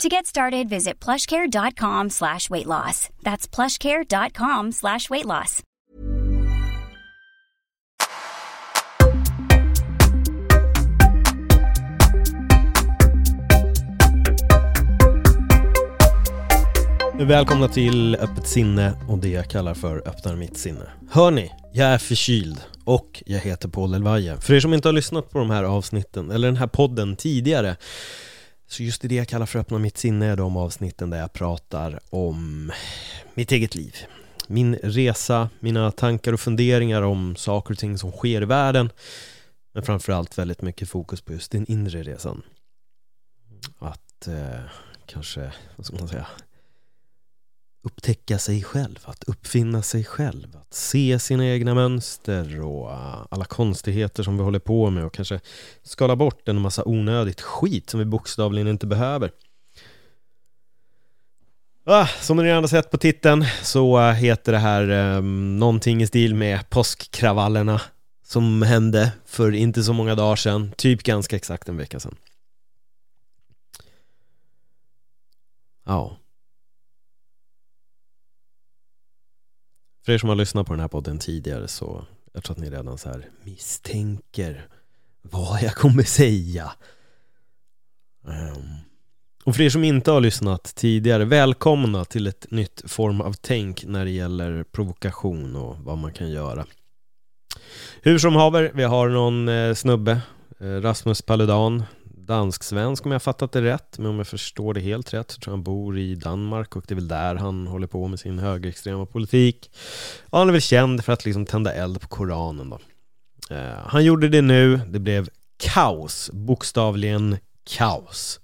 To get started, visit plushcare.com slash weight loss. That's plushcare.com slash weight loss. Välkomna till Öppet sinne och det jag kallar för Öppnar mitt sinne. Hörni. Jag är förkyld och jag heter Paul Elvaje. För er som inte har lyssnat på de här avsnitten, eller den här podden tidigare så just det jag kallar för Öppna mitt sinne är de avsnitten där jag pratar om mitt eget liv. Min resa, mina tankar och funderingar om saker och ting som sker i världen. Men framförallt väldigt mycket fokus på just den inre resan. Att eh, kanske, vad ska man säga, upptäcka sig själv, att uppfinna sig själv, att se sina egna mönster och ah, alla konstigheter som vi håller på med och kanske skala bort en massa onödigt skit som vi bokstavligen inte behöver. Ah, som ni redan har sett på titeln så ah, heter det här eh, någonting i stil med påskkravallerna som hände för inte så många dagar sedan, typ ganska exakt en vecka sedan. Ja. För er som har lyssnat på den här podden tidigare så jag tror att ni redan så här misstänker vad jag kommer säga. Um. Och för er som inte har lyssnat tidigare, välkomna till ett nytt form av tänk när det gäller provokation och vad man kan göra. Hur som haver, vi har någon eh, snubbe, eh, Rasmus Paludan, dansk-svensk om jag fattat det rätt, men om jag förstår det helt rätt så tror jag han bor i Danmark och det är väl där han håller på med sin högerextrema politik. Och han är väl känd för att liksom tända eld på Koranen då. Eh, han gjorde det nu, det blev kaos, bokstavligen kaos.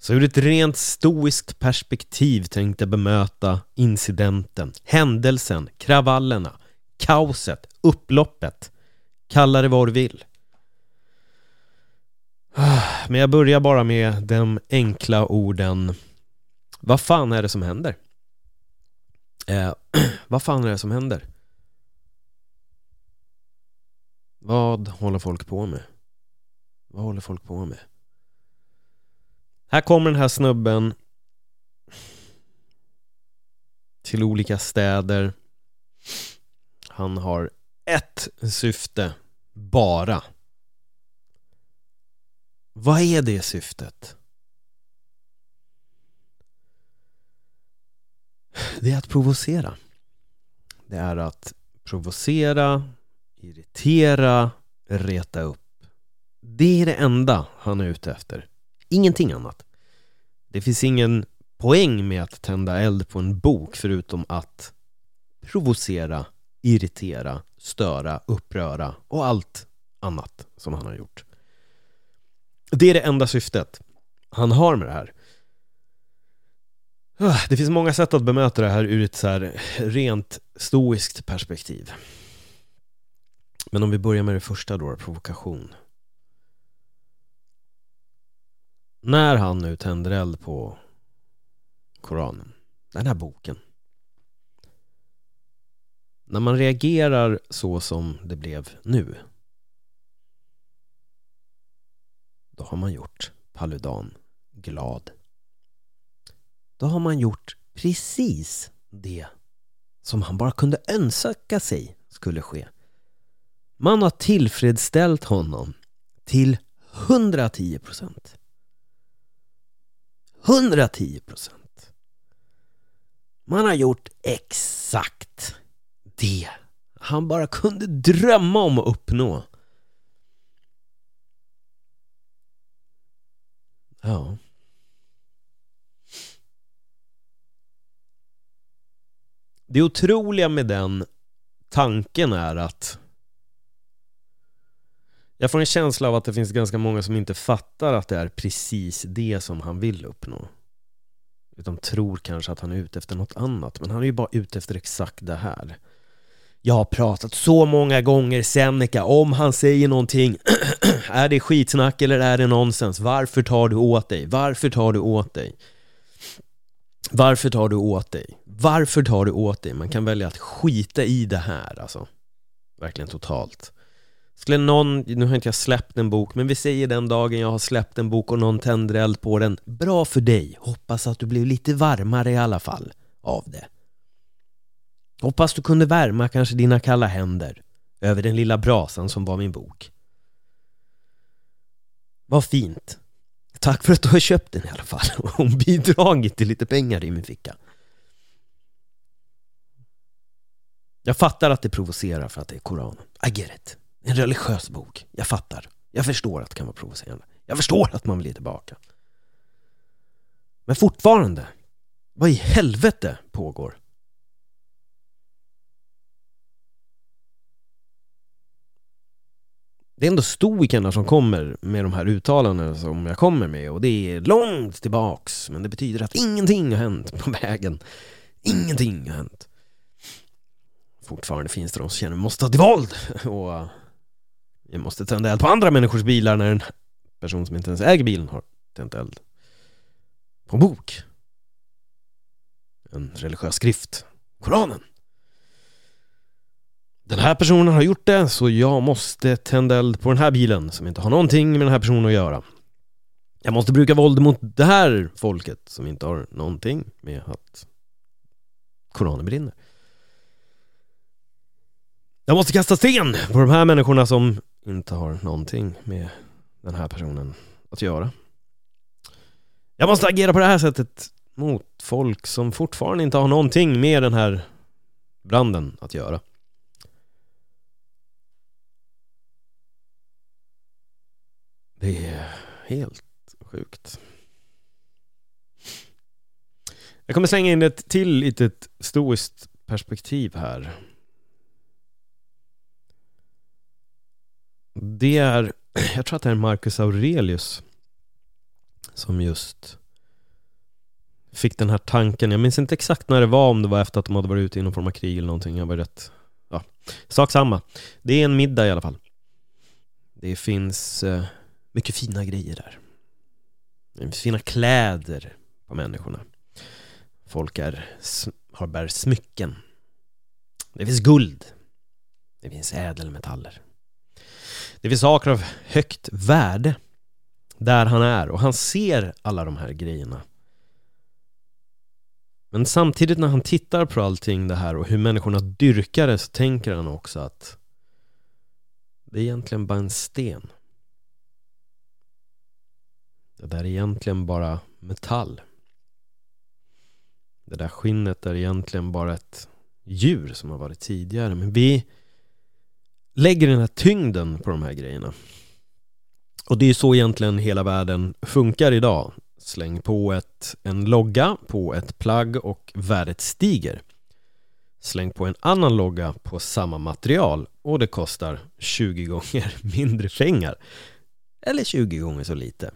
Så ur ett rent stoiskt perspektiv tänkte jag bemöta incidenten, händelsen, kravallerna, kaoset, upploppet. Kalla det vad du vill. Ah, men jag börjar bara med de enkla orden Vad fan är det som händer? Eh, vad fan är det som händer? Vad håller folk på med? Vad håller folk på med? Här kommer den här snubben till olika städer Han har ett syfte bara vad är det syftet? Det är att provocera. Det är att provocera, irritera, reta upp. Det är det enda han är ute efter. Ingenting annat. Det finns ingen poäng med att tända eld på en bok förutom att provocera, irritera, störa, uppröra och allt annat som han har gjort. Det är det enda syftet han har med det här. Ah, det finns många sätt att bemöta det här ur ett så här rent stoiskt perspektiv. Men om vi börjar med det första då, provokation. När han nu tänder eld på Koranen, den här boken. När man reagerar så som det blev nu då har man gjort Paludan glad. Då har man gjort precis det som han bara kunde önska sig skulle ske. Man har tillfredsställt honom till 110 procent. 110 procent. Man har gjort exakt det han bara kunde drömma om att uppnå. Ja. Det otroliga med den tanken är att jag får en känsla av att det finns ganska många som inte fattar att det är precis det som han vill uppnå. Utan tror kanske att han är ute efter något annat. Men han är ju bara ute efter exakt det här. Jag har pratat så många gånger Seneca, om han säger någonting Är det skitsnack eller är det nonsens? Varför tar du åt dig? Varför tar du åt dig? Varför tar du åt dig? Varför tar du åt dig? Man kan välja att skita i det här alltså Verkligen totalt Skulle någon, nu har inte jag släppt en bok, men vi säger den dagen jag har släppt en bok och någon tänder eld på den Bra för dig, hoppas att du blev lite varmare i alla fall av det Hoppas du kunde värma kanske dina kalla händer över den lilla brasan som var min bok. Vad fint. Tack för att du har köpt den i alla fall och bidragit till lite pengar i min ficka. Jag fattar att det provocerar för att det är Koranen. I get it. En religiös bok. Jag fattar. Jag förstår att det kan vara provocerande. Jag förstår att man vill ge tillbaka. Men fortfarande, vad i helvete pågår? Det är ändå stoikerna som kommer med de här uttalandena som jag kommer med och det är långt tillbaks men det betyder att ingenting har hänt på vägen. Ingenting har hänt. Fortfarande finns det de som känner att vi måste ta till våld och vi måste tända eld på andra människors bilar när en person som inte ens äger bilen har tänt eld på en bok. En religiös skrift, Koranen här personen har gjort det så jag måste tända eld på den här bilen som inte har någonting med den här personen att göra. Jag måste bruka våld mot det här folket som inte har någonting med att Koranen brinner. Jag måste kasta sten på de här människorna som inte har någonting med den här personen att göra. Jag måste agera på det här sättet mot folk som fortfarande inte har någonting med den här branden att göra. Det är helt sjukt. Jag kommer slänga in ett till litet stoiskt perspektiv här. Det är, jag tror att det är Marcus Aurelius som just fick den här tanken. Jag minns inte exakt när det var, om det var efter att de hade varit ute i någon form av krig eller någonting. Jag var rätt, ja, sak samma. Det är en middag i alla fall. Det finns eh, mycket fina grejer där. Det finns fina kläder på människorna. Folk är, har bär smycken. Det finns guld. Det finns ädelmetaller. Det finns saker av högt värde där han är och han ser alla de här grejerna. Men samtidigt när han tittar på allting det här och hur människorna dyrkar det så tänker han också att det är egentligen bara en sten. Det där är egentligen bara metall. Det där skinnet är egentligen bara ett djur som har varit tidigare. Men vi lägger den här tyngden på de här grejerna. Och det är så egentligen hela världen funkar idag. Släng på ett, en logga på ett plagg och värdet stiger. Släng på en annan logga på samma material och det kostar 20 gånger mindre pengar. Eller 20 gånger så lite.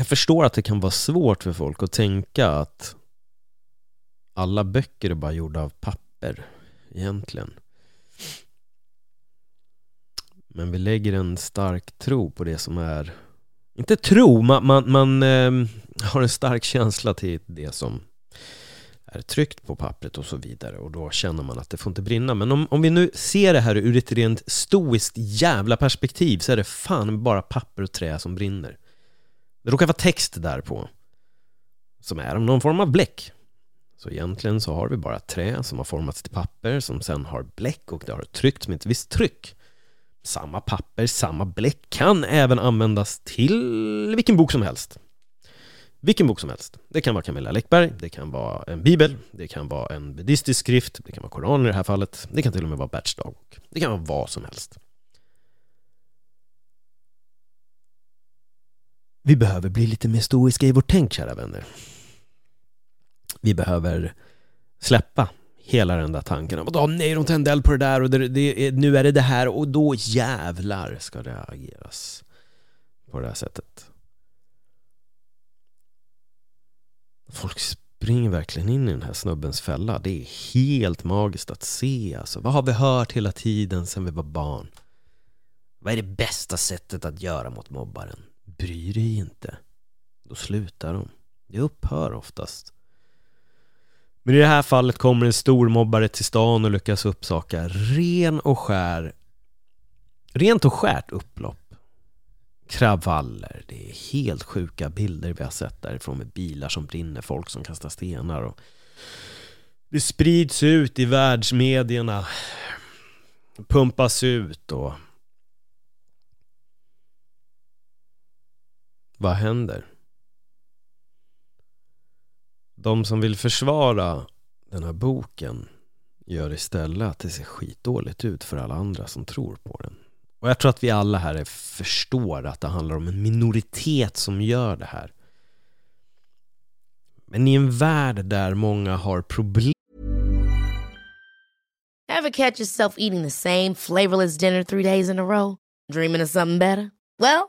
Jag förstår att det kan vara svårt för folk att tänka att alla böcker är bara gjorda av papper egentligen. Men vi lägger en stark tro på det som är inte tro, man, man, man eh, har en stark känsla till det som är tryckt på pappret och så vidare och då känner man att det får inte brinna. Men om, om vi nu ser det här ur ett rent stoiskt jävla perspektiv så är det fan bara papper och trä som brinner. Det råkar vara text där på som är av någon form av bläck. Så egentligen så har vi bara trä som har formats till papper som sen har bläck och det har tryckts med ett visst tryck. Samma papper, samma bläck kan även användas till vilken bok som helst. Vilken bok som helst. Det kan vara Camilla Läckberg, det kan vara en bibel, det kan vara en buddhistisk skrift, det kan vara Koranen i det här fallet, det kan till och med vara Berts dagbok. Det kan vara vad som helst. Vi behöver bli lite mer stoiska i vårt tänk, kära vänner. Vi behöver släppa hela den där tanken om att nej, de tände eld på det där och det, det, nu är det det här och då jävlar ska det ageras på det här sättet. Folk springer verkligen in i den här snubbens fälla. Det är helt magiskt att se alltså. Vad har vi hört hela tiden sedan vi var barn? Vad är det bästa sättet att göra mot mobbaren? Bry dig inte. Då slutar de. Det upphör oftast. Men i det här fallet kommer en stor mobbare till stan och lyckas uppsaka ren och skär Rent och skärt upplopp kravaller, det är helt sjuka bilder vi har sett därifrån med bilar som brinner, folk som kastar stenar och det sprids ut i världsmedierna pumpas ut och vad händer? De som vill försvara den här boken gör istället att det ser skitdåligt ut för alla andra som tror på den. Och jag tror att vi alla här förstår att det handlar om en minoritet som gör det här. Men i en värld där många har problem Have catch yourself eating the same flavorless dinner three days in a row? Dreaming of something better? Well,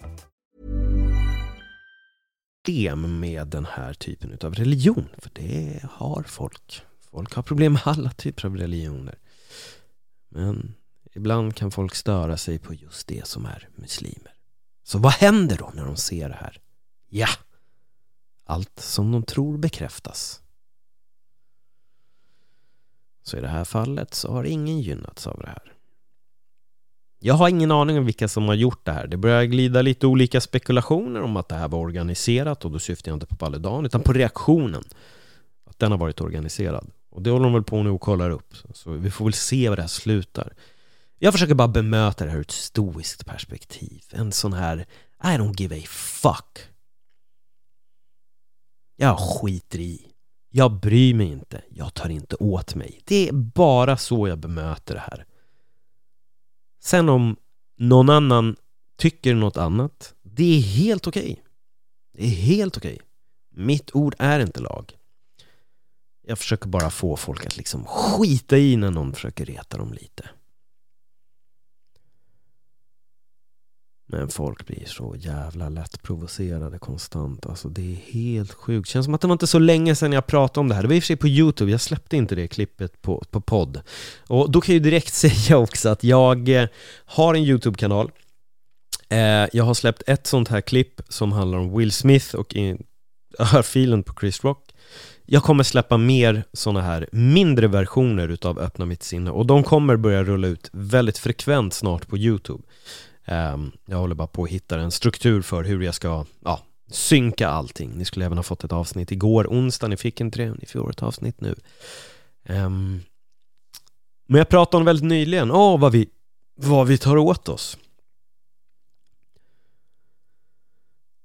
Problem med den här typen av religion, för det har folk. Folk har problem med alla typer av religioner. Men ibland kan folk störa sig på just det som är muslimer. Så vad händer då när de ser det här? Ja, allt som de tror bekräftas. Så i det här fallet så har ingen gynnats av det här. Jag har ingen aning om vilka som har gjort det här. Det börjar glida lite olika spekulationer om att det här var organiserat och då syftar jag inte på Paludan utan på reaktionen. Att den har varit organiserad. Och det håller de väl på nu och kollar upp. Så vi får väl se vad det här slutar. Jag försöker bara bemöta det här ur ett stoiskt perspektiv. En sån här I don't give a fuck. Jag skiter i. Jag bryr mig inte. Jag tar inte åt mig. Det är bara så jag bemöter det här. Sen om någon annan tycker något annat, det är helt okej. Okay. Det är helt okej. Okay. Mitt ord är inte lag. Jag försöker bara få folk att liksom skita i när någon försöker reta dem lite. Men folk blir så jävla lätt provocerade konstant. Alltså det är helt sjukt. Känns som att det var inte så länge sedan jag pratade om det här. Det var i och för sig på Youtube. Jag släppte inte det klippet på, på podd. Och då kan jag ju direkt säga också att jag eh, har en Youtube-kanal. Eh, jag har släppt ett sånt här klipp som handlar om Will Smith och örfilen på Chris Rock. Jag kommer släppa mer sådana här mindre versioner utav Öppna mitt sinne och de kommer börja rulla ut väldigt frekvent snart på Youtube. Ehm, jag håller bara på att hitta en struktur för hur jag ska ja, synka allting. Ni skulle även ha fått ett avsnitt igår, onsdag, ni fick inte det, ni får ett avsnitt nu. Ehm, men jag pratade om väldigt nyligen, åh oh, vad vi, vad vi tar åt oss.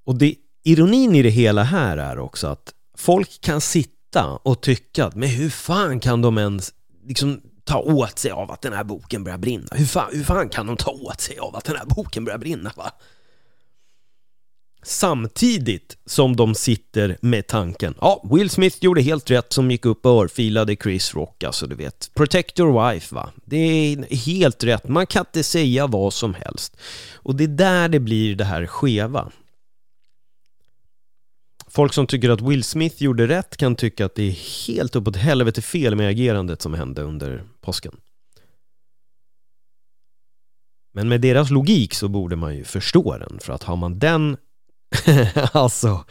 Och det, ironin i det hela här är också att folk kan sitta och tycka att men hur fan kan de ens liksom ta åt sig av att den här boken börjar brinna? Hur fan, hur fan kan de ta åt sig av att den här boken börjar brinna? Va? Samtidigt som de sitter med tanken Ja, Will Smith gjorde helt rätt som gick upp och örfilade Chris Rock Alltså du vet, protect your wife va Det är helt rätt, man kan inte säga vad som helst Och det är där det blir det här skeva Folk som tycker att Will Smith gjorde rätt kan tycka att det är helt uppåt helvete fel med agerandet som hände under påsken. Men med deras logik så borde man ju förstå den, för att har man den, alltså,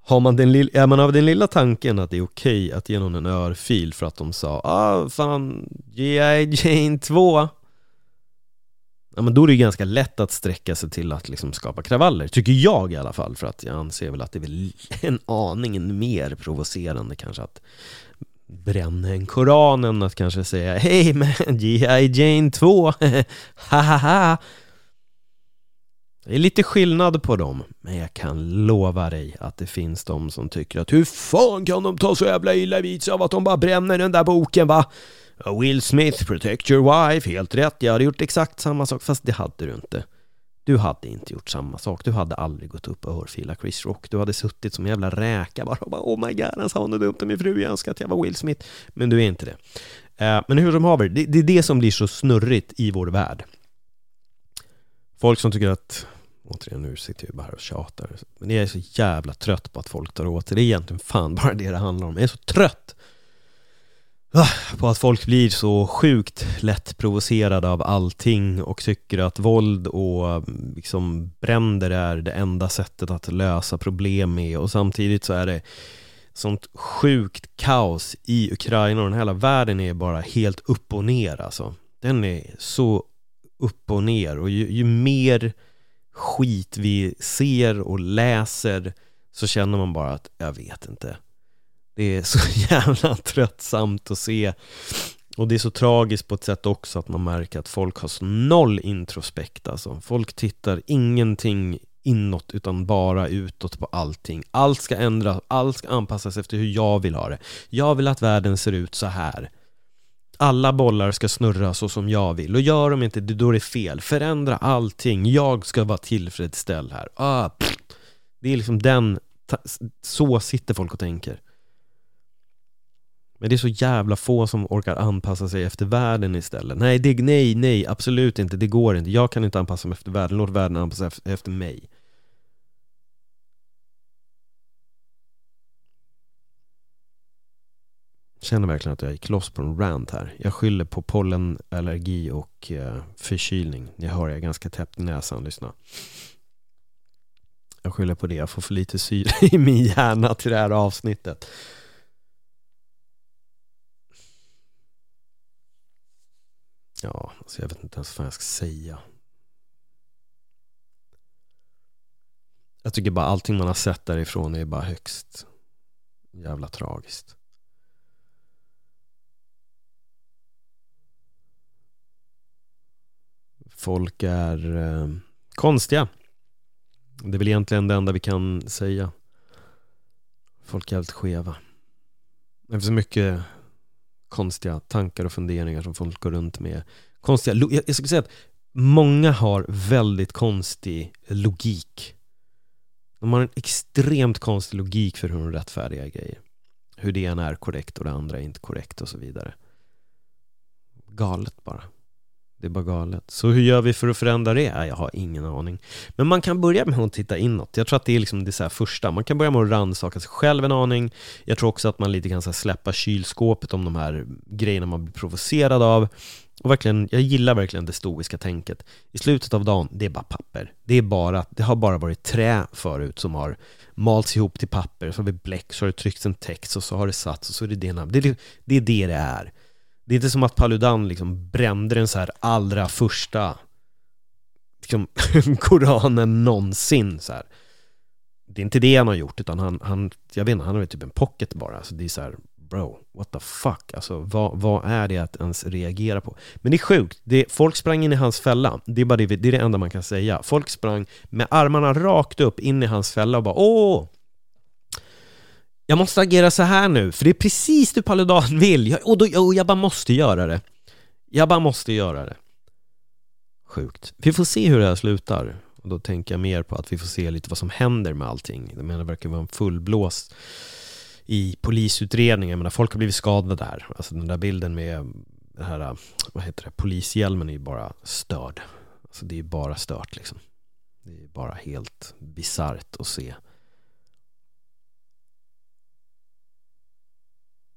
har man den lilla, är man av den lilla tanken att det är okej att ge någon en örfil för att de sa ah fan, G.I. Jane 2 Ja men då är det ju ganska lätt att sträcka sig till att liksom skapa kravaller, tycker jag i alla fall För att jag anser väl att det är väl en aning mer provocerande kanske att bränna en koran än att kanske säga Hej men G.I. Jane 2, ha ha ha det är lite skillnad på dem, men jag kan lova dig att det finns de som tycker att hur fan kan de ta så jävla illa vid sig av att de bara bränner den där boken va? Will Smith, protect your wife, helt rätt, jag hade gjort exakt samma sak, fast det hade du inte. Du hade inte gjort samma sak, du hade aldrig gått upp och örfilat Chris Rock, du hade suttit som en jävla räka bara och bara oh my god, han sa något dumt om min fru, jag önskar att jag var Will Smith. Men du är inte det. Eh, men hur som haver, det, är det som blir så snurrigt i vår värld. Folk som tycker att Återigen, nu sitter jag bara här och tjatar. Men jag är så jävla trött på att folk tar åt sig. Det är egentligen fan bara det det handlar om. Jag är så trött Ah, på att folk blir så sjukt lätt provocerade av allting och tycker att våld och mm, liksom bränder är det enda sättet att lösa problem med och samtidigt så är det sånt sjukt kaos i Ukraina och den hela världen är bara helt upp och ner alltså. Den är så upp och ner och ju, ju mer skit vi ser och läser så känner man bara att, jag vet inte. Det är så jävla tröttsamt att se. Och det är så tragiskt på ett sätt också att man märker att folk har så noll introspekt alltså. Folk tittar ingenting inåt utan bara utåt på allting. Allt ska ändras, allt ska anpassas efter hur jag vill ha det. Jag vill att världen ser ut så här alla bollar ska snurra så som jag vill och gör de inte det, då är det fel. Förändra allting, jag ska vara tillfredsställd här. Ah, det är liksom den, så sitter folk och tänker. Men det är så jävla få som orkar anpassa sig efter världen istället. Nej, det, nej, nej, absolut inte, det går inte. Jag kan inte anpassa mig efter världen, låt världen anpassa sig efter mig. känner verkligen att jag gick loss på en rant här. Jag skyller på pollenallergi och eh, förkylning. Ni hör, jag är ganska täppt i näsan. Lyssna. Jag skyller på det. Jag får för lite syre i min hjärna till det här avsnittet. Ja, alltså jag vet inte ens vad jag ska säga. Jag tycker bara allting man har sett därifrån är bara högst jävla tragiskt. Folk är eh, konstiga. Det är väl egentligen det enda vi kan säga. Folk är helt skeva. Det finns så mycket konstiga tankar och funderingar som folk går runt med. Konstiga, jag skulle säga att många har väldigt konstig logik. De har en extremt konstig logik för hur de rättfärdigar grejer. Hur det ena är korrekt och det andra är inte korrekt och så vidare. Galet bara. Det är bara galet. Så hur gör vi för att förändra det? jag har ingen aning. Men man kan börja med att titta inåt. Jag tror att det är liksom det så första. Man kan börja med att rannsaka sig själv en aning. Jag tror också att man lite kan släppa kylskåpet om de här grejerna man blir provocerad av. Och verkligen, jag gillar verkligen det stoiska tänket. I slutet av dagen, det är bara papper. Det, är bara, det har bara varit trä förut som har malts ihop till papper, så har vi bläck, så har det tryckts en text och så har det satts och så är det det Det, det, liksom, det är det det är. Det är inte som att Paludan liksom brände den så här allra första liksom, Koranen någonsin så här. Det är inte det han har gjort, utan han, han jag vet inte, han har typ en pocket bara. Så det är så här, bro, what the fuck? Alltså vad, vad är det att ens reagera på? Men det är sjukt, det, folk sprang in i hans fälla. Det är bara det, det är det enda man kan säga. Folk sprang med armarna rakt upp in i hans fälla och bara åh! jag måste agera så här nu, för det är precis det Paludan vill, jag, och, då, och jag bara måste göra det. Jag bara måste göra det. Sjukt. Vi får se hur det här slutar. Och då tänker jag mer på att vi får se lite vad som händer med allting. Jag menar, det verkar vara en fullblåst i polisutredningen. Jag menar, folk har blivit skadade där. Alltså den där bilden med den här, vad heter det, polishjälmen är ju bara störd. Alltså det är bara stört liksom. Det är bara helt bisarrt att se.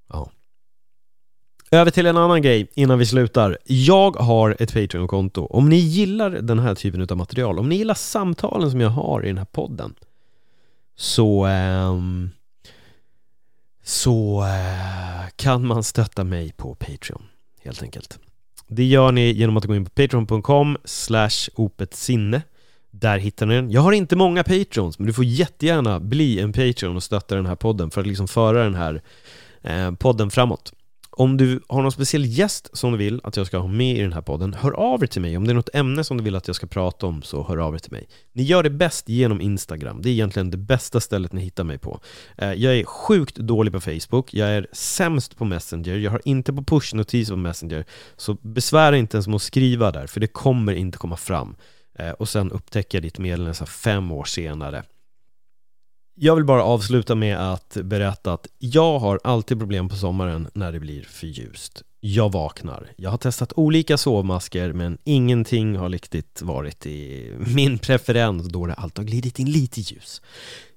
Ja. Över till en annan grej innan vi slutar. Jag har ett Patreon-konto. Om ni gillar den här typen av material, om ni gillar samtalen som jag har i den här podden, så, ehm, så eh, kan man stötta mig på Patreon helt enkelt. Det gör ni genom att gå in på patreon.com slash opetsinne där hittar ni den. Jag har inte många patrons, men du får jättegärna bli en Patreon och stötta den här podden för att liksom föra den här eh, podden framåt. Om du har någon speciell gäst som du vill att jag ska ha med i den här podden, hör av er till mig. Om det är något ämne som du vill att jag ska prata om, så hör av er till mig. Ni gör det bäst genom Instagram. Det är egentligen det bästa stället ni hittar mig på. Eh, jag är sjukt dålig på Facebook, jag är sämst på Messenger, jag har inte på push-notiser på Messenger. Så besvära inte ens med att skriva där, för det kommer inte komma fram. Eh, och sen upptäcker jag ditt meddelande fem år senare. Jag vill bara avsluta med att berätta att jag har alltid problem på sommaren när det blir för ljust. Jag vaknar. Jag har testat olika sovmasker men ingenting har riktigt varit i min preferens då det alltid har glidit in lite ljus.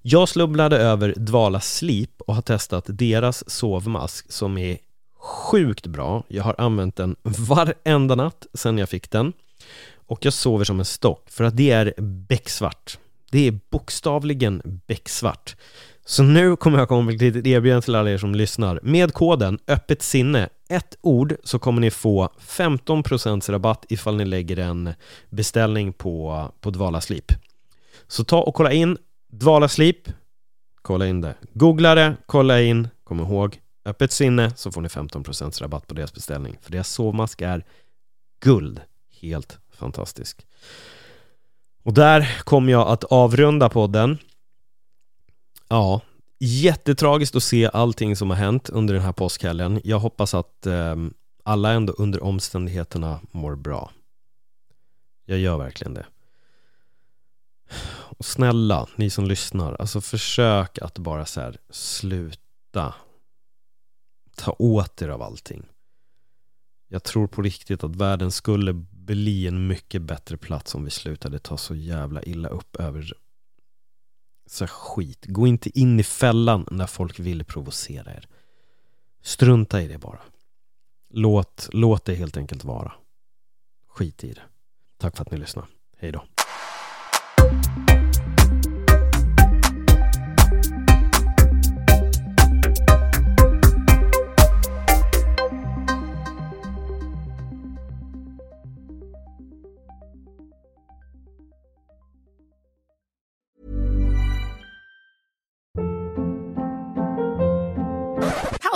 Jag slubblade över Dvala Sleep och har testat deras sovmask som är sjukt bra. Jag har använt den varenda natt sedan jag fick den och jag sover som en stock för att det är becksvart. Det är bokstavligen becksvart. Så nu kommer jag komma med ett litet erbjudande till alla er som lyssnar. Med koden öppet sinne, ett ord, så kommer ni få 15% rabatt ifall ni lägger en beställning på, på Dvala Sleep. Så ta och kolla in Dvala Sleep, kolla in det. Googla det, kolla in, kom ihåg, öppet sinne så får ni 15% rabatt på deras beställning. För deras sovmask är guld. Helt fantastisk. Och där kommer jag att avrunda podden. Ja, jättetragiskt att se allting som har hänt under den här påskhelgen. Jag hoppas att eh, alla ändå under omständigheterna mår bra. Jag gör verkligen det. Och snälla, ni som lyssnar, alltså försök att bara så här sluta ta åt er av allting. Jag tror på riktigt att världen skulle bli en mycket bättre plats om vi slutade ta så jävla illa upp över så skit. Gå inte in i fällan när folk vill provocera er. Strunta i det bara. Låt, låt det helt enkelt vara. Skit i det. Tack för att ni lyssnade. Hej då.